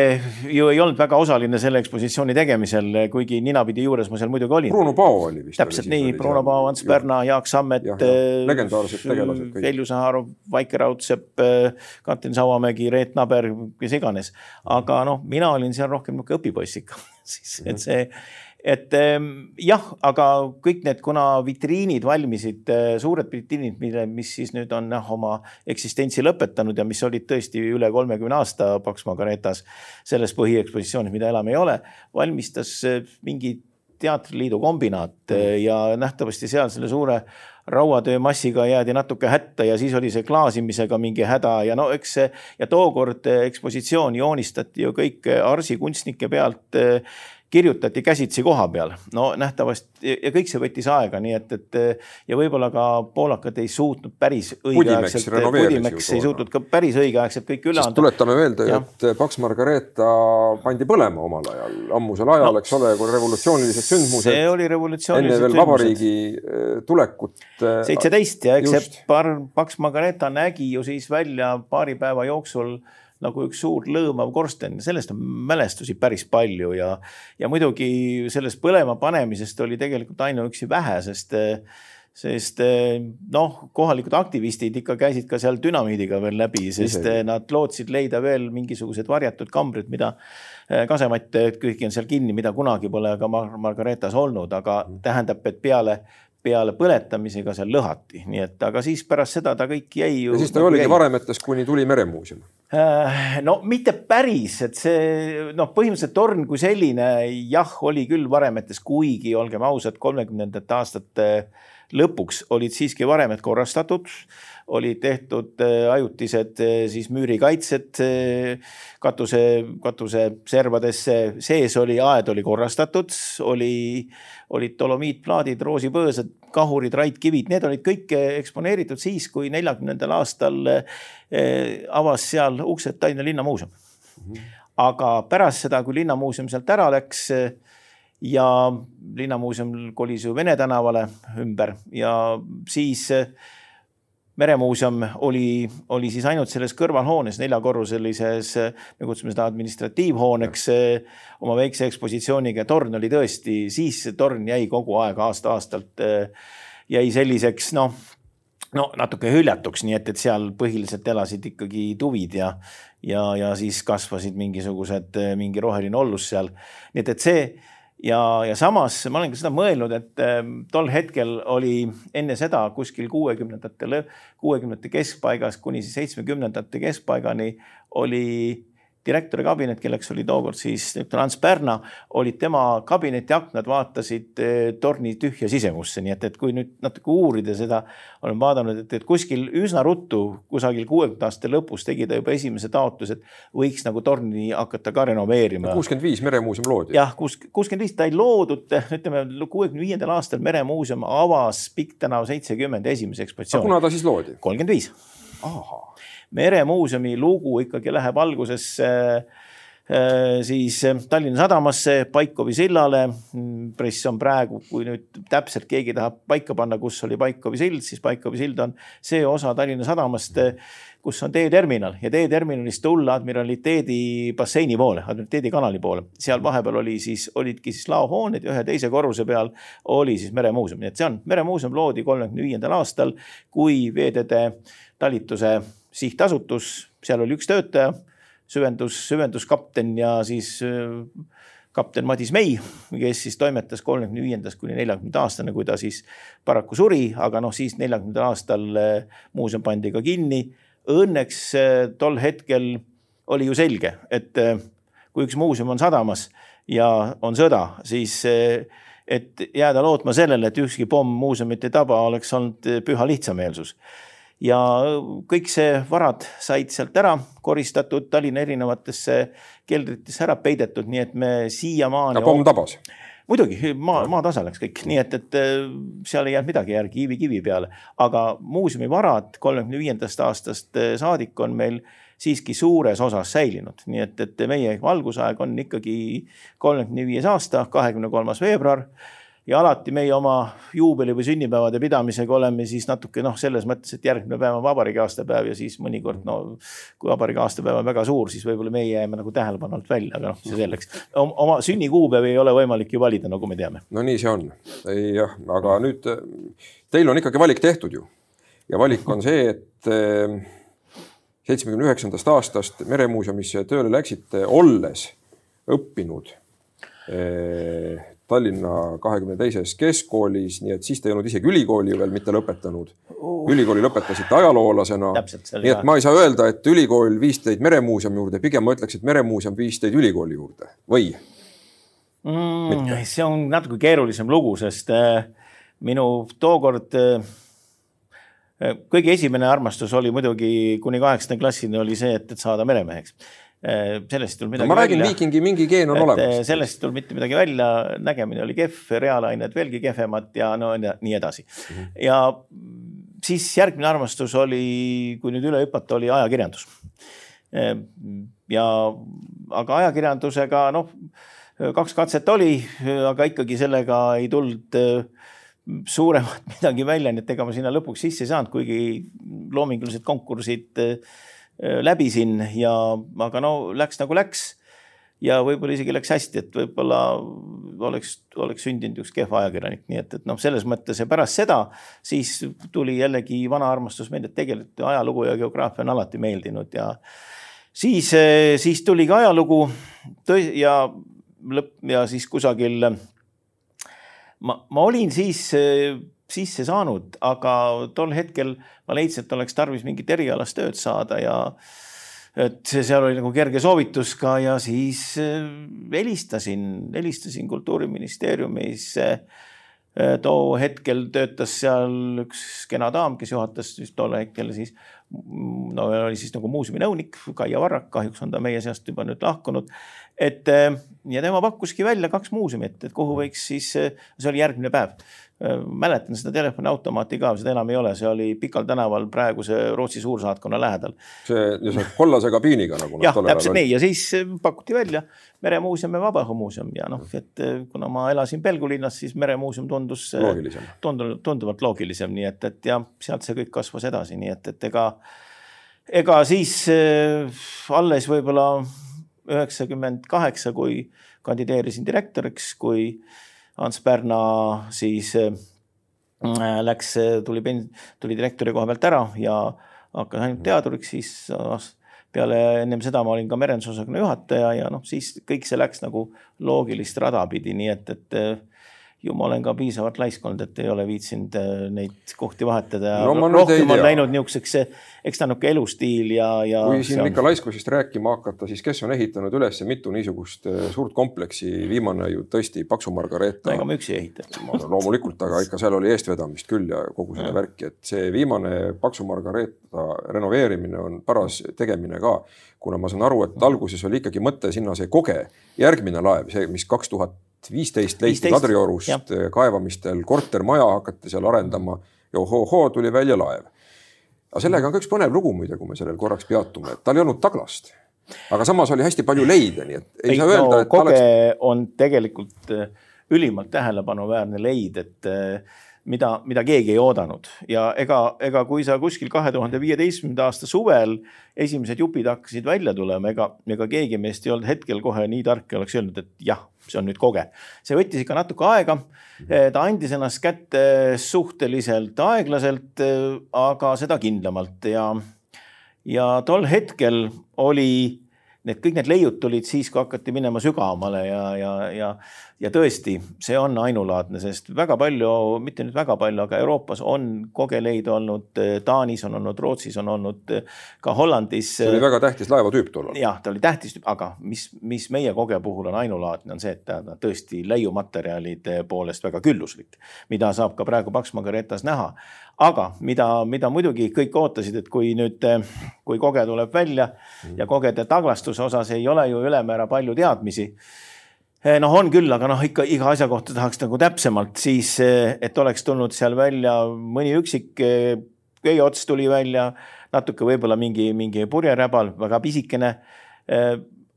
ju ei olnud väga osaline selle ekspositsiooni tegemisel, kuigi ninapidi juures ma seal muidugi olin. Bruno Pao oli vist. täpselt nii, Bruno Pao, Ants Pärna, Jaak Sammet. Äh, legendaarsed tegelased kõik. Velju Saharov, Vaike Raudsepp, äh, Katrin Sauamägi, Reet Naber, kes iganes. aga noh, mina olin seal rohkem niisugune õpipoiss ikka siis, et mhm. see et ehm, jah, aga kõik need, kuna vitriinid valmisid, eh, suured vitriinid, mille, mis siis nüüd on jah, oma eksistentsi lõpetanud ja mis olid tõesti üle kolmekümne aasta Paks Margaretas selles põhiekspositsioonis, mida enam ei ole, valmistas eh, mingi teatriliidu kombinaat eh, ja nähtavasti seal selle suure rauatöömassiga jäädi natuke hätta ja siis oli see klaasimisega mingi häda ja no eks see ja tookord ekspositsioon joonistati ju kõik Arsi kunstnike pealt kirjutati käsitsi koha peal. no nähtavasti ja kõik see võttis aega, nii et, et ja võib-olla ka poolakad ei suutnud päris õigeaegselt, Pudimäks ei suutnud ka päris õigeaegselt kõik üle anda. tuletame meelde, et Paks Margareeta pandi põlema omal ajal, ammusel ajal no,, eks ole, kui revolutsioonilised sündmused. see oli revolutsioonilised sündmused. enne veel vabariigi eh, tulekut. Eh, seitseteist ja eks see Paks Margareeta nägi ju siis välja paari päeva jooksul nagu üks suur lõõmav korsten, sellest on mälestusi päris palju ja, ja muidugi sellest põlema panemisest oli tegelikult ainuüksi vähe, sest sest noh, kohalikud aktivistid ikka käisid ka seal dünamiidiga veel läbi, sest nad lootsid leida veel mingisugused varjatud kambrid, mida kasematt, kuigi on seal kinni, mida kunagi pole ka Mar Margaretas olnud, aga mm. tähendab, et peale peale põletamisega seal lõhati, nii et aga siis pärast seda ta kõik jäi ju. siis ta nagu oligi jäi. varemetes, kuni tuli meremuuseum. No mitte päris, et see noh, põhimõtteliselt torn kui selline jah, oli küll varemetes, kuigi olgem ausad, kolmekümnendate aastate lõpuks olid siiski varemed korrastatud, olid tehtud äh, ajutised äh, siis müürikaitsed äh, katuse, katuseservadesse, sees oli, aed oli korrastatud, oli, olid dolomiitplaadid, roosipõõsad, kahurid, raidkivid, need olid kõik eksponeeritud siis, kui neljakümnendal aastal avas seal uksed Tallinna Linnamuuseum. -hmm. aga pärast seda, kui Linnamuuseum sealt ära läks ja linnamuuseum kolis ju Vene tänavale ümber ja siis eh, meremuuseum oli, oli siis ainult selles kõrvalhoones, neljakorruselises, me kutsume seda administratiivhooneks, eh, oma väikse ekspositsiooniga. torn oli tõesti, siis see torn jäi kogu aeg aasta-aastalt, eh, jäi selliseks noh, no natuke hüljatuks, nii et, et seal põhiliselt elasid ikkagi tuvid ja, ja, ja siis kasvasid mingisugused, mingi roheline ollus seal. nii et, et see ja, ja samas ma olen ka seda mõelnud, et ähm, tol hetkel oli enne seda kuskil kuuekümnendate, kuuekümnendate keskpaigas kuni siis seitsmekümnendate keskpaigani oli direktori kabinet, kelleks oli tookord siis doktor Ants Pärna, olid tema kabineti aknad, vaatasid eh, torni tühja sisemusse, nii et, et kui nüüd natuke uurida seda, olen vaadanud, et, et kuskil üsna ruttu, kusagil kuuekümnendate aastate lõpus tegi ta juba esimese taotluse, et võiks nagu torni hakata ka renoveerima. kuuskümmend viis Meremuuseum loodi. jah, kuus, kuuskümmend viis ta ei loodud, ütleme kuuekümne viiendal aastal Meremuuseum avas Pikk tänav seitsekümmend esimese ekspositsiooni. kuna ta siis loodi? kolmkümmend viis meremuuseumi lugu ikkagi läheb algusesse äh, siis äh, Tallinna Sadamasse, Paikovi sillale. press on praegu, kui nüüd täpselt keegi tahab paika panna, kus oli Paikovi sild, siis Paikovi sild on see osa Tallinna Sadamast, kus on teeterminal ja teeterminalist tulla admiraliteedi basseini poole, admiraliteedi kanali poole. seal vahepeal oli siis, olidki siis laohooned ja ühe teise korruse peal oli siis meremuuseum, nii et see on, meremuuseum loodi kolmekümne viiendal aastal, kui veeteede talituse sihtasutus, seal oli üks töötaja, süvendus, süvenduskapten ja siis äh, kapten Madis Mei, kes siis toimetas kolmekümne viiendast kuni neljakümnenda aastani, kui ta siis paraku suri, aga noh, siis neljakümnendal aastal äh, muuseum pandi ka kinni. Õnneks äh, tol hetkel oli ju selge, et kui üks muuseum on sadamas ja on sõda, siis et jääda lootma sellele, et ükski pomm muuseumit ei taba, oleks olnud püha lihtsameelsus ja kõik see varad said sealt ära koristatud, Tallinna erinevatesse keldritesse ära peidetud, nii et me siiamaani. aga pomm tabas? muidugi maa, maatasa läks kõik, nii et, et äh, seal ei jäänud midagi järgi, kivi kivi peale, aga muuseumi varad kolmekümne viiendast aastast äh, saadik on meil siiski suures osas säilinud, nii et, et meie valgusaeg on ikkagi kolmekümne viies aasta, kahekümne kolmas veebruar ja alati meie oma juubeli või sünnipäevade pidamisega oleme siis natuke noh, selles mõttes, et järgmine päev on vabariigi aastapäev ja siis mõnikord no kui vabariigi aastapäev on väga suur, siis võib-olla meie jääme nagu tähelepanu alt välja, aga noh, see selleks. oma sünnikuupäevi ei ole võimalik ju valida, nagu me teame. no nii see on. jah, aga nüüd teil on ikkagi valik tehtud ju ja valik on see, et eh, seitsmekümne üheksandast aastast Meremuuseumisse tööle läksite, olles õppinud eh, Tallinna kahekümne teises keskkoolis, nii et siis te ei olnud isegi ülikooli veel mitte lõpetanud. Uh.. ülikooli lõpetasite ajaloolasena. nii et ma ei saa öelda, et ülikool viis teid Meremuuseumi juurde, pigem ma ütleks, et Meremuuseum viis teid ülikooli juurde. Või? Mm,? see on natuke keerulisem lugu, sest äh, minu tookord äh, kõige esimene armastus oli muidugi kuni kaheksanda klassini oli see, et, et saada meremeheks. Äh, sellest ei tulnud midagi no, ma räägin, viikingi mingi geen on et olemas. Äh, sellest ei tulnud mitte midagi välja, nägemine oli kehv, reaalained veelgi kehvemad ja no nii edasi mm. -hmm. ja siis järgmine armastus oli, kui nüüd üle hüpata, oli ajakirjandus. Äh, ja aga ajakirjandusega noh, kaks katset oli, aga ikkagi sellega ei tulnud suuremat midagi välja, nii et ega ma sinna lõpuks sisse ei saanud, kuigi loomingulised konkursid Äh, läbisin ja, aga no läks nagu läks. ja võib-olla isegi läks hästi, et võib-olla oleks, oleks sündinud üks kehva ajakirjanik, nii et, et noh, selles mõttes ja pärast seda siis tuli jällegi vana armastus meelde, et tegelikult ajalugu ja geograafia on alati meeldinud ja siis, siis tuli ka ajalugu ja lõpp ja siis kusagil ma, ma olin siis sisse saanud, aga tol hetkel ma leidsin, et oleks tarvis mingit erialast tööd saada ja et seal oli nagu kerge soovitus ka ja siis eh, helistasin, helistasin kultuuriministeeriumisse. Eh, too hetkel töötas seal üks kena daam, kes juhatas siis tol hetkel siis no oli siis nagu muuseumi nõunik Kaia Varrak, kahjuks on ta meie seast juba nüüd lahkunud. et eh, ja tema pakkuski välja kaks muuseumit, et kuhu võiks siis, see oli järgmine päev, Äh, mäletan seda telefoniautomaati ka, seda enam ei ole, see oli Pikal tänaval praeguse Rootsi suursaatkonna lähedal. see, kollase kabiiniga nagu. jah, täpselt nii ja siis äh, pakuti välja Meremuuseum ja Vabaõhumuuseum ja noh, et äh, kuna ma elasin Pelgu linnas, siis Meremuuseum tundus loogilisem. tunduvalt, loogilisem, nii et, et ja sealt see kõik kasvas edasi, nii et, et ega, ega siis alles võib-olla üheksakümmend kaheksa, kui kandideerisin direktoriks, kui Ants Pärna siis äh, läks, tuli, tuli direktori koha pealt ära ja hakkas ainult teaduriks, siis peale, ennem seda ma olin ka merendusosakonna juhataja ja noh, siis kõik see läks nagu loogilist rada pidi, nii et, et ju ma olen ka piisavalt laisk olnud, et ei ole viitsinud äh, neid kohti vahetada ja no, rohkem on läinud niisuguseks, eks ta niisugune elustiil ja, ja. kui siin on... ikka laiskusest rääkima hakata, siis kes on ehitanud üles mitu niisugust äh, suurt kompleksi, viimane ju tõesti Paksu Margareeta. ega ma üksi ei ehita. loomulikult, aga ikka seal oli eestvedamist küll ja kogu seda värki, et see viimane Paksu Margareeta renoveerimine on paras tegemine ka, kuna ma saan aru, et alguses oli ikkagi mõte sinna see Koge järgmine laev, see, mis kaks tuhat viisteist leiti Kadriorust eh, kaevamistel kortermaja, hakati seal arendama ja ohoo-hoo, tuli välja laev. aga sellega on ka üks põnev lugu muide, kui me sellel korraks peatume, et tal ei olnud taglast. aga samas oli hästi palju leide, nii et ei, ei saa öelda no,, et koge oleks... on tegelikult eh, ülimalt tähelepanuväärne leid, et eh, mida, mida keegi ei oodanud ja ega, ega kui sa kuskil kahe tuhande viieteistkümnenda aasta suvel esimesed jupid hakkasid välja tulema, ega, ega keegi meist ei olnud hetkel kohe nii tark ja oleks öelnud, et jah, see on nüüd koge. see võttis ikka natuke aega. ta andis ennast kätte suhteliselt aeglaselt, aga seda kindlamalt ja, ja tol hetkel oli need kõik need leiud tulid siis, kui hakati minema sügavamale ja, ja, ja, ja tõesti, see on ainulaadne, sest väga palju, mitte nüüd väga palju, aga Euroopas on kogeleid olnud, Taanis on olnud, Rootsis on olnud, ka Hollandis. see oli väga tähtis laevatüüp tollal. jah, ta oli tähtis, aga mis, mis meie koge puhul on ainulaadne, on see, et ta on tõesti leiumaterjalide poolest väga külluslik, mida saab ka praegu Paks Margaretas näha aga mida, mida muidugi kõik ootasid, et kui nüüd, kui koge tuleb välja mm. ja kogede taglastuse osas ei ole ju ülemäära palju teadmisi. Eh, noh, on küll, aga noh, ikka iga asja kohta tahaks nagu täpsemalt, siis eh, et oleks tulnud seal välja mõni üksik eh, köieots tuli välja, natuke võib-olla mingi, mingi purjeräbal, väga pisikene.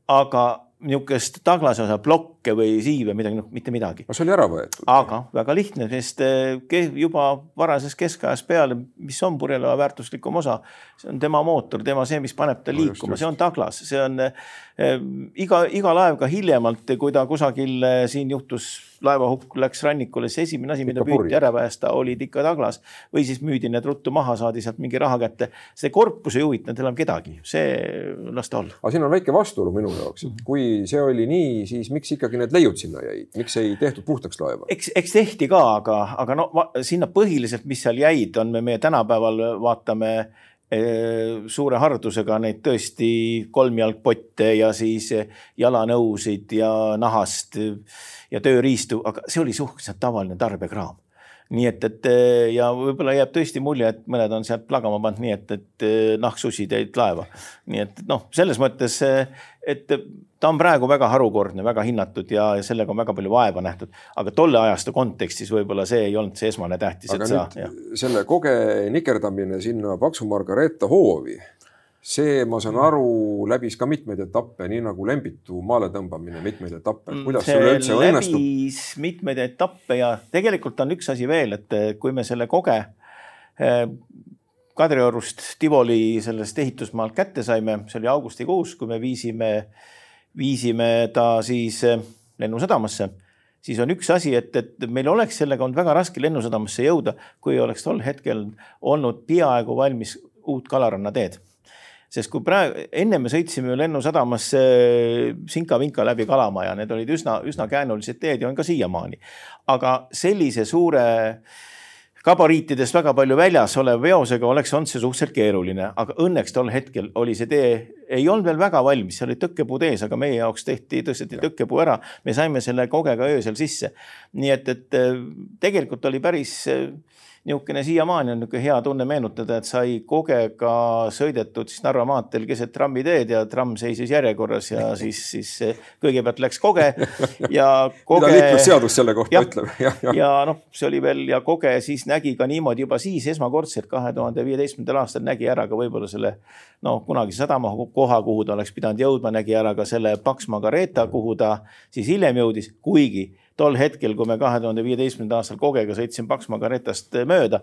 aga niisugust taglase osa plokke või siive, midagi, noh, mitte midagi. see oli ära võetud. aga väga lihtne, sest eh, juba varasest keskajast peale, mis on purjelaeva väärtuslikum osa, see on tema mootor, tema see, mis paneb ta no, liikuma, see on taglas, see on äh, iga, iga laev ka hiljemalt, kui ta kusagil äh, siin juhtus laevahukk läks rannikule, siis esimene asi, mida püüti ära päästa, olid ikka taglas või siis müüdi need ruttu maha, saadi sealt mingi raha kätte. see korpus ei huvitanud enam kedagi, see las ta olla. aga siin on väike vastuolu minu jaoks, et kui see oli nii, siis miks ikkagi need leiud sinna jäid, miks ei tehtud puhtaks laeva? eks, eks tehti ka, aga, aga no sinna põhiliselt, mis seal jäid, on me meie tänapäeval vaatame eh, suure hardusega neid tõesti kolmjalgpotte ja siis jalanõusid ja nahast ja tööriistu, aga see oli suhteliselt tavaline tarbekraam nii et, et ja võib-olla jääb tõesti mulje, et mõned on sealt plagama pannud nii, et, et nahksusi tõid laeva. nii et noh, selles mõttes, et ta on praegu väga harukordne, väga hinnatud ja, ja sellega on väga palju vaeva nähtud, aga tolle ajastu kontekstis võib-olla see ei olnud see esmane tähtis. aga nüüd sa, selle koge nikerdamine sinna Paksu Margareeta hoovi see, ma saan aru, läbis ka mitmeid etappe, nii nagu Lembitu maale tõmbamine mitmeid etappe, kuidas see üleüldse õnnestub? läbis mitmeid etappe ja tegelikult on üks asi veel, et kui me selle koge eh, Kadriorust Tivoli sellest ehitusmaalt kätte saime, see oli augustikuus, kui me viisime, viisime ta siis eh, Lennusadamasse, siis on üks asi, et, et meil oleks sellega olnud väga raske lennusadamasse jõuda, kui oleks tol hetkel olnud peaaegu valmis uut Kalaranna teed sest kui praegu, enne me sõitsime ju Lennusadamasse sinka-vinka läbi Kalamaja, need olid üsna, üsna käänulised teed ja on ka siiamaani. aga sellise suure gabariitidest väga palju väljas oleva veosega oleks olnud see suhteliselt keeruline, aga õnneks tol hetkel oli see tee, ei olnud veel väga valmis, seal oli tõkkepuu ees, aga meie jaoks tehti, tõsteti tõkkepuu ära, me saime selle kogega öösel sisse. nii et, et tegelikult oli päris niisugune siiamaani on niisugune hea tunne meenutada, et sai kogega sõidetud siis Narva maanteel keset trammiteed ja tramm seisis järjekorras ja siis, siis kõigepealt läks koge ja koge. mida liiklusseadus selle kohta ja, ütleb. ja, ja. ja noh, see oli veel ja koge siis nägi ka niimoodi juba siis esmakordselt kahe tuhande viieteistkümnendal aastal nägi ära ka võib-olla selle no kunagise sadama koha, kuhu ta oleks pidanud jõudma, nägi ära ka selle Paks Margareeta, kuhu ta siis hiljem jõudis, kuigi tol hetkel, kui me kahe tuhande viieteistkümnendal aastal Kogega sõitsin Paksmaa karetast mööda,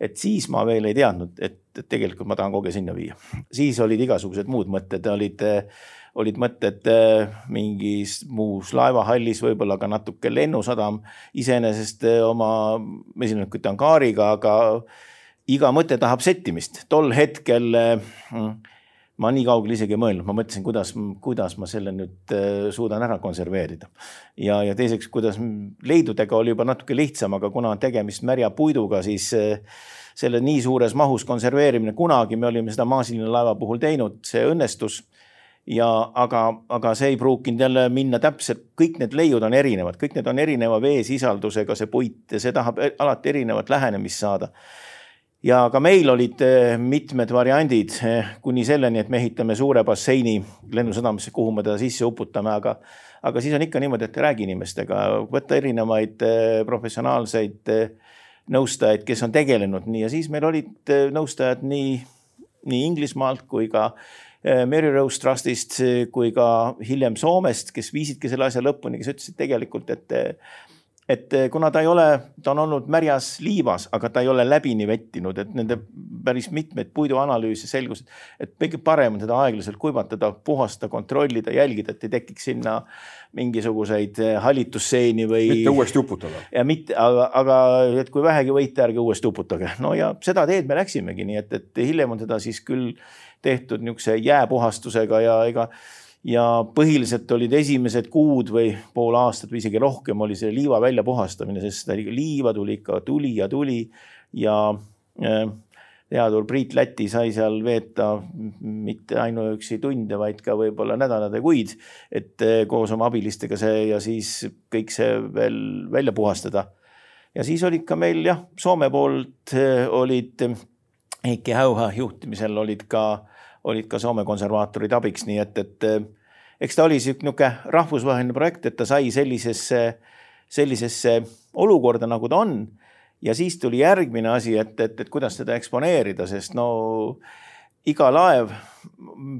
et siis ma veel ei teadnud, et, et tegelikult ma tahan Koge sinna viia. siis olid igasugused muud mõtted, olid, olid mõtted eh, mingis muus laevahallis, võib-olla ka natuke lennusadam iseenesest eh, oma mesinike angaariga, aga iga mõte tahab settimist. tol hetkel mm, ma nii kaugele isegi ei mõelnud, ma mõtlesin, kuidas, kuidas ma selle nüüd äh, suudan ära konserveerida. ja, ja teiseks, kuidas leidudega oli juba natuke lihtsam, aga kuna on tegemist märja puiduga, siis äh, selle nii suures mahus konserveerimine, kunagi me olime seda maasiline laeva puhul teinud, see õnnestus. Ja aga, aga see ei pruukinud jälle minna täpselt, kõik need leiud on erinevad, kõik need on erineva veesisaldusega, see puit see tahab alati erinevat lähenemist saada ja ka meil olid eh, mitmed variandid eh, kuni selleni, et me ehitame suure basseini lennusadamasse, kuhu me ta sisse uputame, aga, aga siis on ikka niimoodi, et räägi inimestega, võtta erinevaid eh, professionaalseid nõustajaid, kes on tegelenud nii ja siis meil olid nõustajad nii, nii Inglismaalt kui ka Mary Rose Trustist kui ka hiljem Soomest, kes viisidki selle asja lõpuni, kes ütlesid tegelikult, et et eh, kuna ta ei ole, ta on olnud märjas liivas, aga ta ei ole läbini vettinud, et nende päris mitmeid puiduanalüüse selgus, et kõige parem on seda aeglaselt kuivatada, puhastada, kontrollida, jälgida, et ei tekiks sinna mingisuguseid eh, hallitusseeni või. mitte uuesti uputada. ja mitte, aga, aga et kui vähegi võite, ärge uuesti uputage. no ja seda teed me läksimegi, nii et, et hiljem on seda siis küll tehtud niisuguse jääpuhastusega ja ega ja põhiliselt olid esimesed kuud või pool aastat või isegi rohkem oli see liiva väljapuhastamine, sest seda liiva tuli ikka tuli ja tuli ja äh, teadur Priit Läti sai seal veeta mitte ainuüksi tunde, vaid ka võib-olla nädalad ja kuid, et äh, koos oma abilistega see ja siis kõik see veel välja puhastada. ja siis olid ka meil jah, Soome poolt äh, olid Heiki Häuha juhtimisel olid ka olid ka Soome konservaatorid abiks, nii et, et eh, eks ta oli niisugune rahvusvaheline projekt, et ta sai sellisesse, sellisesse olukorda, nagu ta on. ja siis tuli järgmine asi, et, et, et kuidas seda eksponeerida, sest no iga laev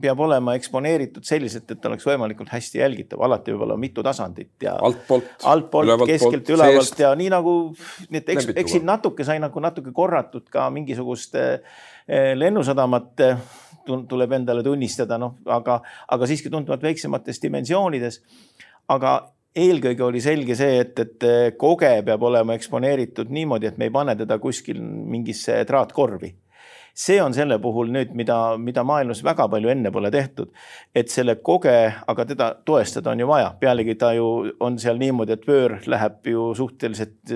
peab olema eksponeeritud selliselt, et oleks võimalikult hästi jälgitav, alati võib olla mitu tasandit ja altpoolt, altpoolt, keskelt, ülevalt ja nii nagu, nii et eks, eks siin natuke sai nagu natuke korratud ka mingisugust eh, lennusadamat tuleb endale tunnistada, noh, aga, aga siiski tunduvalt väiksemates dimensioonides. aga eelkõige oli selge see, et, et koge peab olema eksponeeritud niimoodi, et me ei pane teda kuskil mingisse traatkorvi see on selle puhul nüüd, mida, mida maailmas väga palju enne pole tehtud. et selle koge, aga teda toestada on ju vaja, pealegi ta ju on seal niimoodi, et vöör läheb ju suhteliselt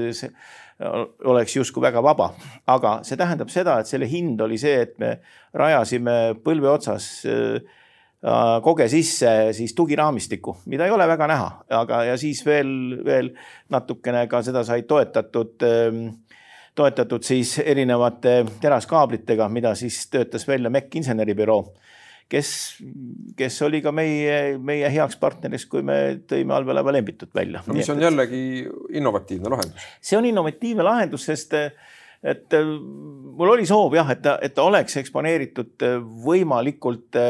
oleks justkui väga vaba, aga see tähendab seda, et selle hind oli see, et me rajasime põlve otsas äh, koge sisse siis tugiraamistiku, mida ei ole väga näha, aga, ja siis veel, veel natukene ka seda sai toetatud, ähm, toetatud siis erinevate teraskaablitega, mida siis töötas välja MEC inseneribüroo kes, kes oli ka meie, meie heaks partneriks, kui me tõime allveelaeva Lembitut välja. no mis on et, jällegi innovatiivne lahendus. see on innovatiivne lahendus, sest et mul oli soov jah, et ta, et ta oleks eksponeeritud võimalikult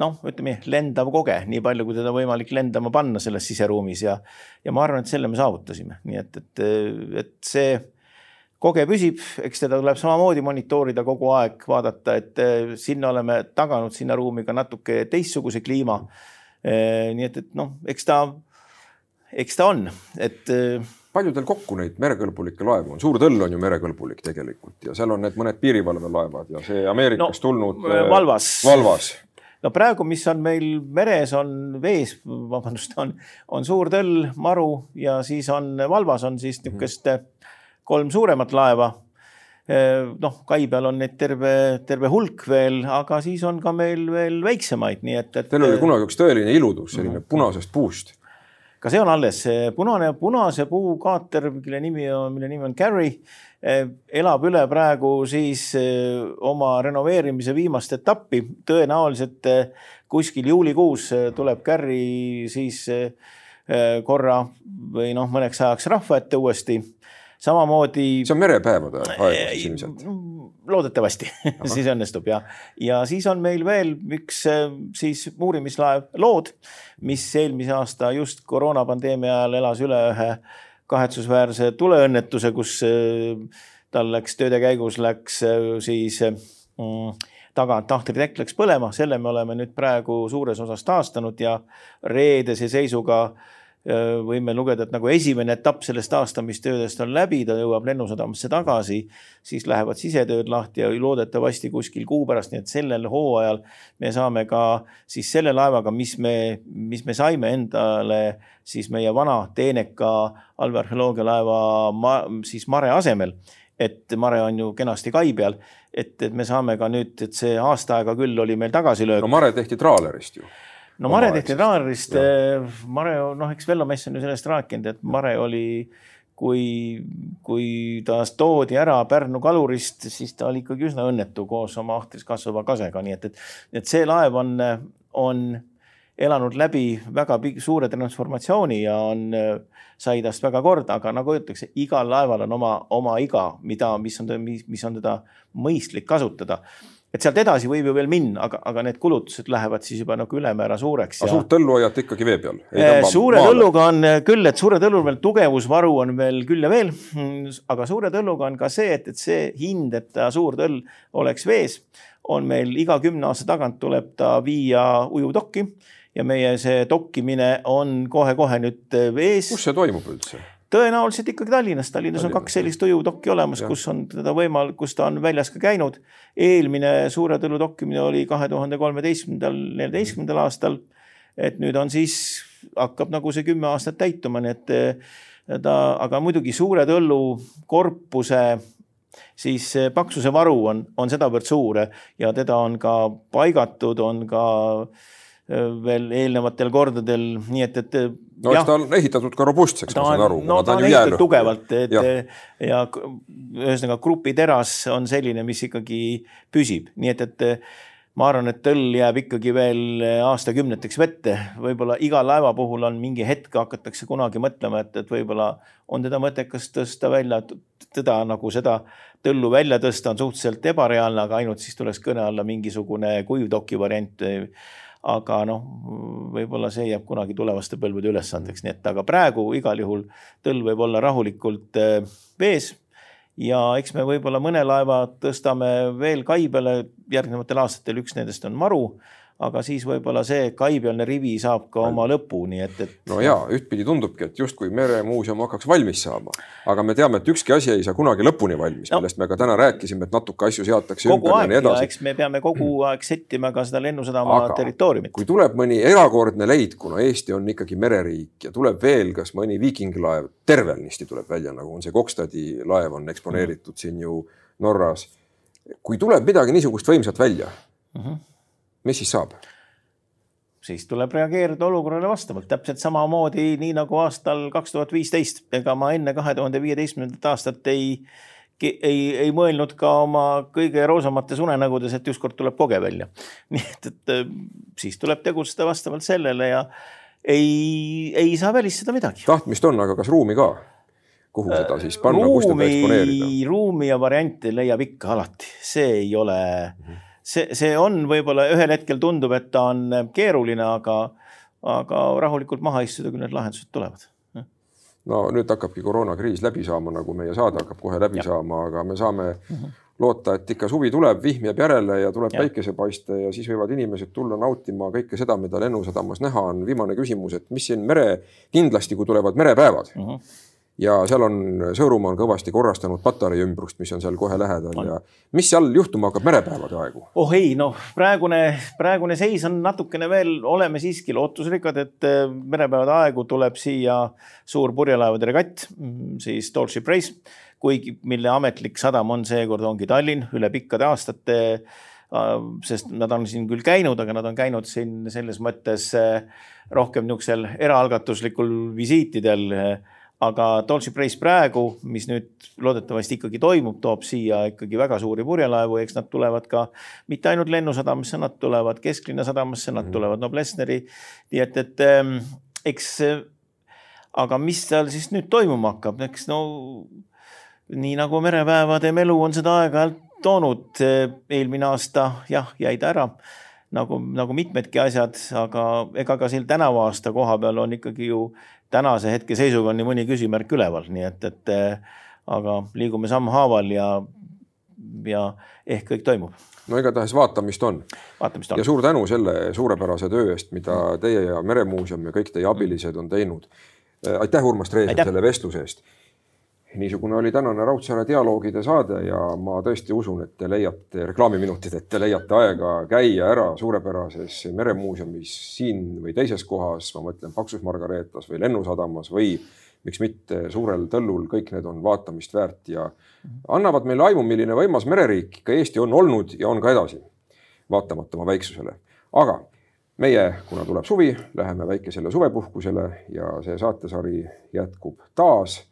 noh, ütleme lendav koge, nii palju, kui teda võimalik lendama panna selles siseruumis ja ja ma arvan, et selle me saavutasime, nii et, et, et see koge püsib, eks teda tuleb samamoodi monitoorida kogu aeg, vaadata, et eh, sinna oleme taganud sinna ruumi ka natuke teistsuguse kliima. Eh, nii et, et noh, eks ta, eks ta on, et äh, palju teil kokku neid merekõlbulikke laevu on, Suur Tõll on ju merekõlbulik tegelikult ja seal on need mõned piirivalvelaevad ja see Ameerikast no, tulnud Valvas, Valvas no praegu, mis on meil meres, on vees, vabandust, on, on Suur Tõll, Maru ja siis on Valvas on siis mhm. niisugust kolm suuremat laeva. noh, kai peal on neid terve, terve hulk veel, aga siis on ka meil veel väiksemaid, nii et, et. Teil oli kunagi üks tõeline iludus, selline -hmm. punasest puust ka see on alles, punane, punase puu kaater, mille nimi on, mille nimi on Carry, elab üle praegu siis eh, oma renoveerimise viimast etappi. tõenäoliselt eh, kuskil juulikuus eh, tuleb Carry siis korra või noh, mõneks ajaks rahva ette uuesti. Samamoodi. see on merepäevade aeg ilmselt. loodetavasti siis õnnestub ja, ja siis on meil veel üks äh, siis uurimislaev Lood, mis eelmise aasta just koroonapandeemia ajal elas üle ühe kahetsusväärse tuleõnnetuse, kus äh, tal läks tööde käigus läks äh, siis mm, tagant tahtritekk läks põlema, selle me oleme nüüd praegu suures osas taastanud ja reedese seisuga äh, võime lugeda, et nagu esimene etapp sellest taastamistöödest on läbi, ta jõuab Lennusadamasse tagasi, siis lähevad sisetööd lahti ja loodetavasti kuskil kuu pärast, nii et sellel hooajal me saame ka siis selle laevaga, mis me, mis me saime endale siis meie vana teeneka allveearheoloogialaeva ma, siis Mare asemel et Mare on ju kenasti kai peal, et, et me saame ka nüüd, et see aasta aega küll oli meil tagasilöök. no Mare tehti traalerist ju no Mare tehti Raanerist, eh, Mare, noh, eks Vello Mess on ju sellest rääkinud, et Mare oli, kui, kui ta toodi ära Pärnu kalurist, siis ta oli ikkagi üsna õnnetu koos oma ahtris kasvava kasega, nii et, et, et see laev on, on elanud läbi väga suure transformatsiooni ja on, sai tast väga korda, aga nagu öeldakse, igal laeval on oma, oma iga, mida, mis on, mis on teda mõistlik kasutada et sealt edasi võib ju veel minna, aga, aga need kulutused lähevad siis juba nagu ülemäära suureks. aga ja... suurt õllu hoiate ikkagi vee peal? Eh, suure õlluga on küll, et suure õllul veel tugevusvaru on veel küll ja veel, aga suure õlluga on ka see, et, et see hind, et ta suur õll oleks vees, on meil iga kümne aasta tagant tuleb ta viia ujuvdokki ja meie see dokkimine on kohe-kohe nüüd vees. kus see toimub üldse? Tõenäoliselt ikkagi Tallinnas, Tallinnas on kaks sellist ujudokki olemas, kus on teda võimal-, kus ta on väljas ka käinud. eelmine Suure Tõlu dokkimine oli kahe tuhande kolmeteistkümnendal, neljateistkümnendal aastal. et nüüd on siis, hakkab nagu see kümme aastat täituma, nii et ta, aga muidugi Suure Tõllu korpuse siis paksuse varu on, on sedavõrd suur. Ja teda on ka paigatud, on ka veel eelnevatel kordadel, nii et, et no eks ta on ehitatud ka robustseks, ma saan aru. no ta on, ehitatud tugevalt, et ja, ja ühesõnaga grupiteras on selline, mis ikkagi püsib, nii et, et ma arvan, et õll jääb ikkagi veel aastakümneteks vette, võib-olla iga laeva puhul on mingi hetk, hakatakse kunagi mõtlema, et, et võib-olla on teda mõttekas tõsta välja, teda nagu seda tõllu välja tõsta on suhteliselt ebareaalne, aga ainult siis tuleks kõne alla mingisugune kuivdoki variant aga noh, võib-olla see jääb kunagi tulevaste põlvede ülesandeks, nii et aga praegu igal juhul tõll võib olla rahulikult äh, vees. Ja eks me võib-olla mõne laeva tõstame veel kai peale järgnevatel aastatel, üks nendest on Maru aga siis võib-olla see kaipealne rivi saab ka oma lõpu, nii et, et. no ja ühtpidi tundubki, et justkui meremuuseum hakkaks valmis saama, aga me teame, et ükski asi ei saa kunagi lõpuni valmis no., millest me ka täna rääkisime, et natuke asju seatakse kogu ümber aeg, ja nii edasi. eks me peame kogu aeg settima ka seda lennusadama aga territooriumit. kui tuleb mõni erakordne leid, kuna Eesti on ikkagi mereriik ja tuleb veel kas mõni viikinglaev, tervenisti tuleb välja, nagu on see Kokstadi laev on eksponeeritud mm. siin ju Norras. kui tuleb midagi niisugust võimsat välja mm, -hmm mis siis saab? siis tuleb reageerida olukorrale vastavalt, täpselt samamoodi, nii nagu aastal kaks tuhat viisteist, ega ma enne kahe tuhande viieteistkümnendat aastat ei, ei, ei mõelnud ka oma kõige roosamates unenägudes, et ükskord tuleb koge välja. nii et, et äh, siis tuleb tegutseda vastavalt sellele ja ei, ei saa välistada midagi. tahtmist on, aga kas ruumi ka? kuhu seda siis panna, kus teda eksponeerida? ruumi ja variante leiab ikka alati, see ei ole mm. -hmm see, see on võib-olla ühel hetkel tundub, et ta on keeruline, aga, aga rahulikult maha istuda, küll need lahendused tulevad no nüüd hakkabki koroonakriis läbi saama, nagu meie saade hakkab kohe läbi ja. saama, aga me saame mm -hmm. loota, et ikka suvi tuleb, vihm jääb järele ja tuleb päikesepaiste ja siis võivad inimesed tulla nautima kõike seda, mida Lennusadamas näha on. viimane küsimus, et mis siin mere, kindlasti kui tulevad merepäevad uh, -huh ja seal on, Sõõrumaa on kõvasti korrastanud Patarei ümbrust, mis on seal kohe lähedal on. ja mis seal juhtuma hakkab merepäevade aegu? oh ei, noh, praegune, praegune seis on natukene veel, oleme siiski lootusrikkad, et äh, merepäevade aegu tuleb siia suur purjelaevade regatt, mm, siis Starship Race, kuigi, mille ametlik sadam on seekord ongi Tallinn üle pikkade aastate äh, sest nad on siin küll käinud, aga nad on käinud siin selles mõttes äh, rohkem niisugusel eraalgatuslikul visiitidel aga Dolce Price praegu, mis nüüd loodetavasti ikkagi toimub, toob siia ikkagi väga suuri purjelaevu, eks nad tulevad ka mitte ainult Lennusadamasse, nad tulevad Kesklinna sadamasse, nad mm. tulevad Noblessneri. nii et, et ähm, eks, aga mis seal siis nüüd toimuma hakkab, eks no nii nagu merepäevade melu on seda aeg-ajalt toonud, eelmine aasta jah, jäi ta ära nagu, nagu mitmedki asjad, aga ega ka siin tänavu aasta koha peal on ikkagi ju tänase hetke seisuga on nii mõni küsimärk üleval, nii et, et eh, aga liigume sammhaaval ja, ja ehk kõik toimub. no igatahes vaatamist on. vaatamist on. ja suur tänu selle suurepärase töö eest, mida teie ja Meremuuseum ja kõik teie abilised on teinud. Aitäh, Urmas Treesel, selle vestluse eest niisugune oli tänane Raudsaare dialoogide saade ja ma tõesti usun, et te leiate reklaamiminutid, et te leiate aega käia ära suurepärases meremuuseumis siin või teises kohas, ma mõtlen Paksus Margareetas või Lennusadamas või miks mitte Suurel Tõllul, kõik need on vaatamist väärt ja annavad meile aimu, milline võimas mereriik ikka Eesti on olnud ja on ka edasi, vaatamata oma väiksusele. aga meie, kuna tuleb suvi, läheme väikesele suvepuhkusele ja see saatesari jätkub taas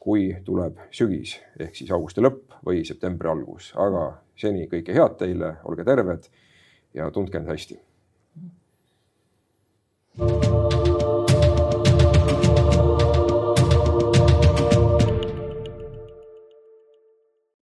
kui tuleb sügis ehk siis augusti lõpp või septembri algus, aga seni kõike head teile, olge terved ja tundke end hästi. thank you